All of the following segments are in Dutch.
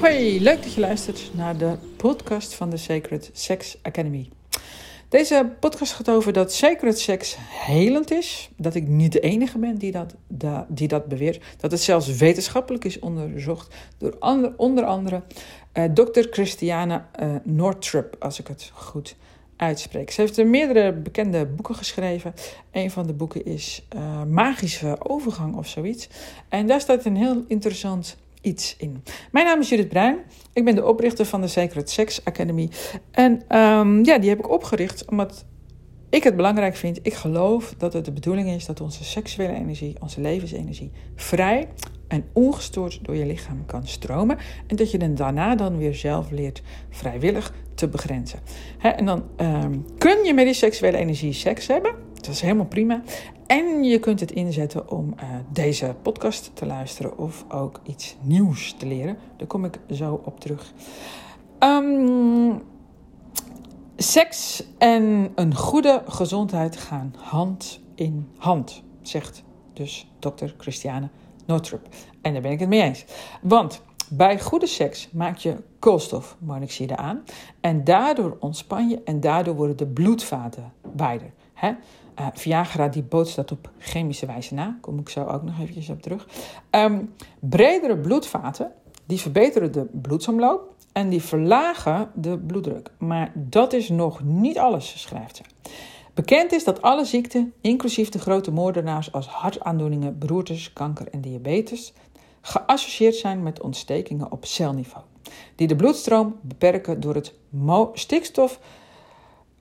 Hoi, leuk dat je luistert naar de podcast van de Sacred Sex Academy. Deze podcast gaat over dat sacred sex helend is. Dat ik niet de enige ben die dat, die dat beweert. Dat het zelfs wetenschappelijk is onderzocht door onder andere uh, dokter Christiane Northrop, als ik het goed uitspreek. Ze heeft meerdere bekende boeken geschreven. Een van de boeken is uh, Magische Overgang of zoiets. En daar staat een heel interessant iets in. Mijn naam is Judith Bruin. Ik ben de oprichter van de Sacred Sex Academy. En um, ja, die heb ik opgericht omdat ik het belangrijk vind. Ik geloof dat het de bedoeling is dat onze seksuele energie, onze levensenergie, vrij en ongestoord door je lichaam kan stromen. En dat je dan daarna dan weer zelf leert vrijwillig te begrenzen. en dan um, kun je met die seksuele energie seks hebben. Dat is helemaal prima. En je kunt het inzetten om uh, deze podcast te luisteren of ook iets nieuws te leren. Daar kom ik zo op terug. Um, seks en een goede gezondheid gaan hand in hand, zegt dus dokter Christiane Northrop. En daar ben ik het mee eens. Want bij goede seks maak je koolstofmonoxide aan. En daardoor ontspan je en daardoor worden de bloedvaten wijder. Hè? Uh, Viagra die bootst dat op chemische wijze na. Kom ik zo ook nog eventjes op terug. Um, bredere bloedvaten die verbeteren de bloedsomloop en die verlagen de bloeddruk. Maar dat is nog niet alles, schrijft ze. Bekend is dat alle ziekten, inclusief de grote moordenaars als hartaandoeningen, beroertes, kanker en diabetes, geassocieerd zijn met ontstekingen op celniveau, die de bloedstroom beperken door het stikstof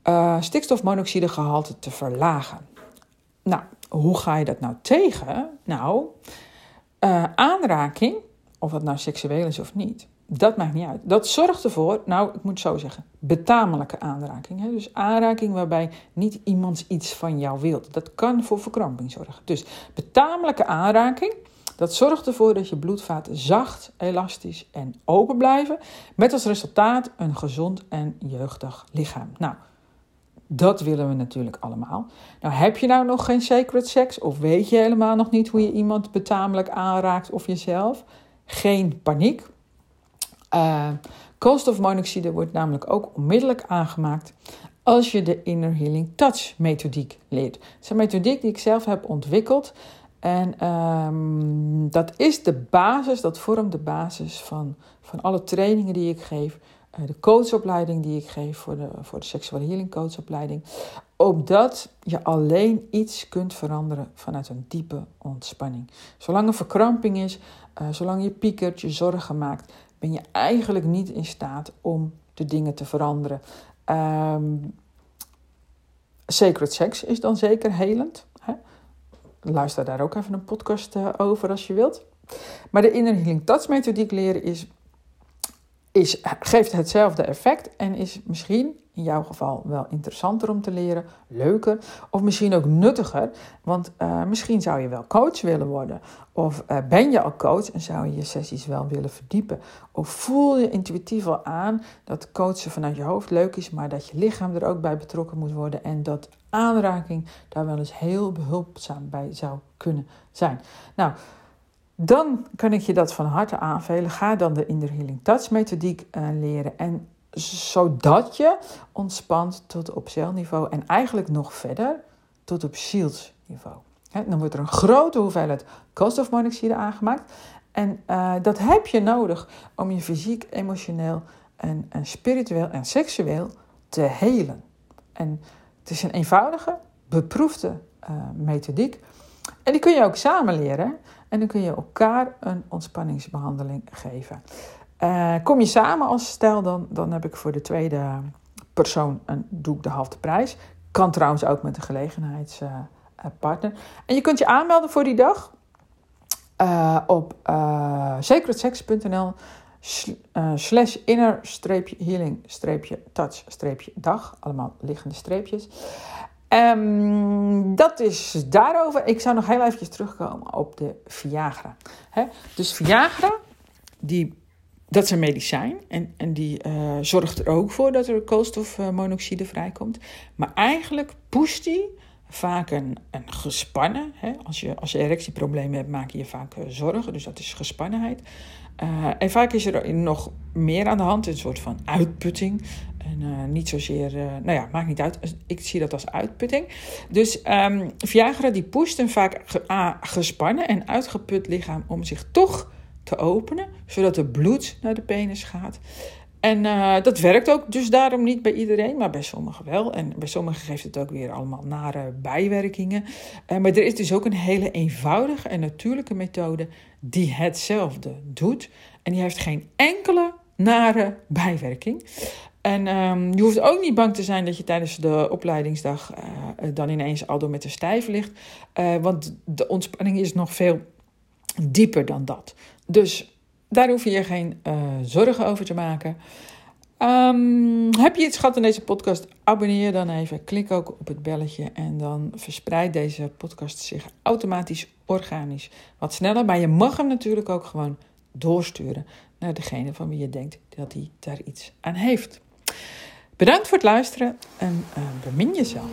uh, stikstofmonoxidegehalte te verlagen. Nou, hoe ga je dat nou tegen? Nou, uh, aanraking, of het nou seksueel is of niet, dat maakt niet uit. Dat zorgt ervoor, nou, ik moet zo zeggen, betamelijke aanraking. Hè? Dus aanraking waarbij niet iemand iets van jou wilt. Dat kan voor verkramping zorgen. Dus betamelijke aanraking, dat zorgt ervoor dat je bloedvaten zacht, elastisch en open blijven. Met als resultaat een gezond en jeugdig lichaam. Nou, dat willen we natuurlijk allemaal. Nou, heb je nou nog geen sacred sex of weet je helemaal nog niet hoe je iemand betamelijk aanraakt of jezelf? Geen paniek. Koolstofmonoxide wordt namelijk ook onmiddellijk aangemaakt als je de Inner Healing Touch methodiek leert. Het is een methodiek die ik zelf heb ontwikkeld. En um, dat is de basis, dat vormt de basis van, van alle trainingen die ik geef eh, de coachopleiding die ik geef voor de, voor de Sexual Healing Coachopleiding. Opdat je alleen iets kunt veranderen vanuit een diepe ontspanning. Zolang er verkramping is, uh, zolang je piekert, je zorgen maakt, ben je eigenlijk niet in staat om de dingen te veranderen. Um, sacred sex is dan zeker helend. Hè? Luister daar ook even een podcast uh, over als je wilt. Maar de Inner Healing Touch methodiek leren is is, geeft hetzelfde effect en is misschien in jouw geval wel interessanter om te leren, leuker of misschien ook nuttiger. Want uh, misschien zou je wel coach willen worden. Of uh, ben je al coach en zou je je sessies wel willen verdiepen. Of voel je intuïtief al aan dat coachen vanuit je hoofd leuk is, maar dat je lichaam er ook bij betrokken moet worden. En dat aanraking daar wel eens heel behulpzaam bij zou kunnen zijn. Nou dan kan ik je dat van harte aanvelen. Ga dan de Inner Healing Touch methodiek uh, leren. En zodat je ontspant tot op celniveau en eigenlijk nog verder tot op zielsniveau. Dan wordt er een grote hoeveelheid koolstofmonoxide aangemaakt. En uh, dat heb je nodig om je fysiek, emotioneel en, en spiritueel en seksueel te helen. En het is een eenvoudige, beproefde uh, methodiek. En die kun je ook samen leren. En dan kun je elkaar een ontspanningsbehandeling geven. Uh, kom je samen als stel, dan, dan heb ik voor de tweede persoon een, doe ik de halve prijs. Kan trouwens ook met een gelegenheidspartner. en je kunt je aanmelden voor die dag uh, op uh, sacredsex.nl slash inner-healing-touch-dag. Allemaal liggende streepjes. Um, dat is daarover. Ik zou nog heel eventjes terugkomen op de Viagra. Dus Viagra, die, dat is een medicijn en, en die uh, zorgt er ook voor dat er koolstofmonoxide vrijkomt. Maar eigenlijk pusht die vaak een, gespannen. Hè? Als, je, als je erectieproblemen hebt, maak je je vaak eh, zorgen. Dus dat is gespannenheid. Uh, en vaak is er nog meer aan de hand, een soort van uitputting. En niet zozeer, nou ja, maakt niet uit. Ik zie dat als uitputting. Dus um, Viagra die pusht een vaak ge gespannen en uitgeput lichaam om zich toch openen, zodat er bloed naar de penis gaat. En uh, dat werkt ook dus daarom niet bij iedereen, maar bij sommigen wel. En bij sommigen geeft het ook weer allemaal nare bijwerkingen. Uh, maar er is dus ook een hele eenvoudige en natuurlijke methode die hetzelfde doet. En die heeft geen enkele nare bijwerking. En um, je hoeft ook niet bang te zijn dat je tijdens de opleidingsdag uh, dan ineens al door met de stijf ligt. want de ontspanning is nog veel dieper dan dat. Dus daar hoef je je geen uh, zorgen over te maken. Um, heb je iets gehad in deze podcast? Abonneer dan even. Klik ook op het belletje. En dan verspreidt deze podcast zich automatisch, organisch wat sneller. Maar je mag hem natuurlijk ook gewoon doorsturen naar degene van wie je denkt dat hij daar iets aan heeft. Bedankt voor het luisteren en uh, bemin jezelf.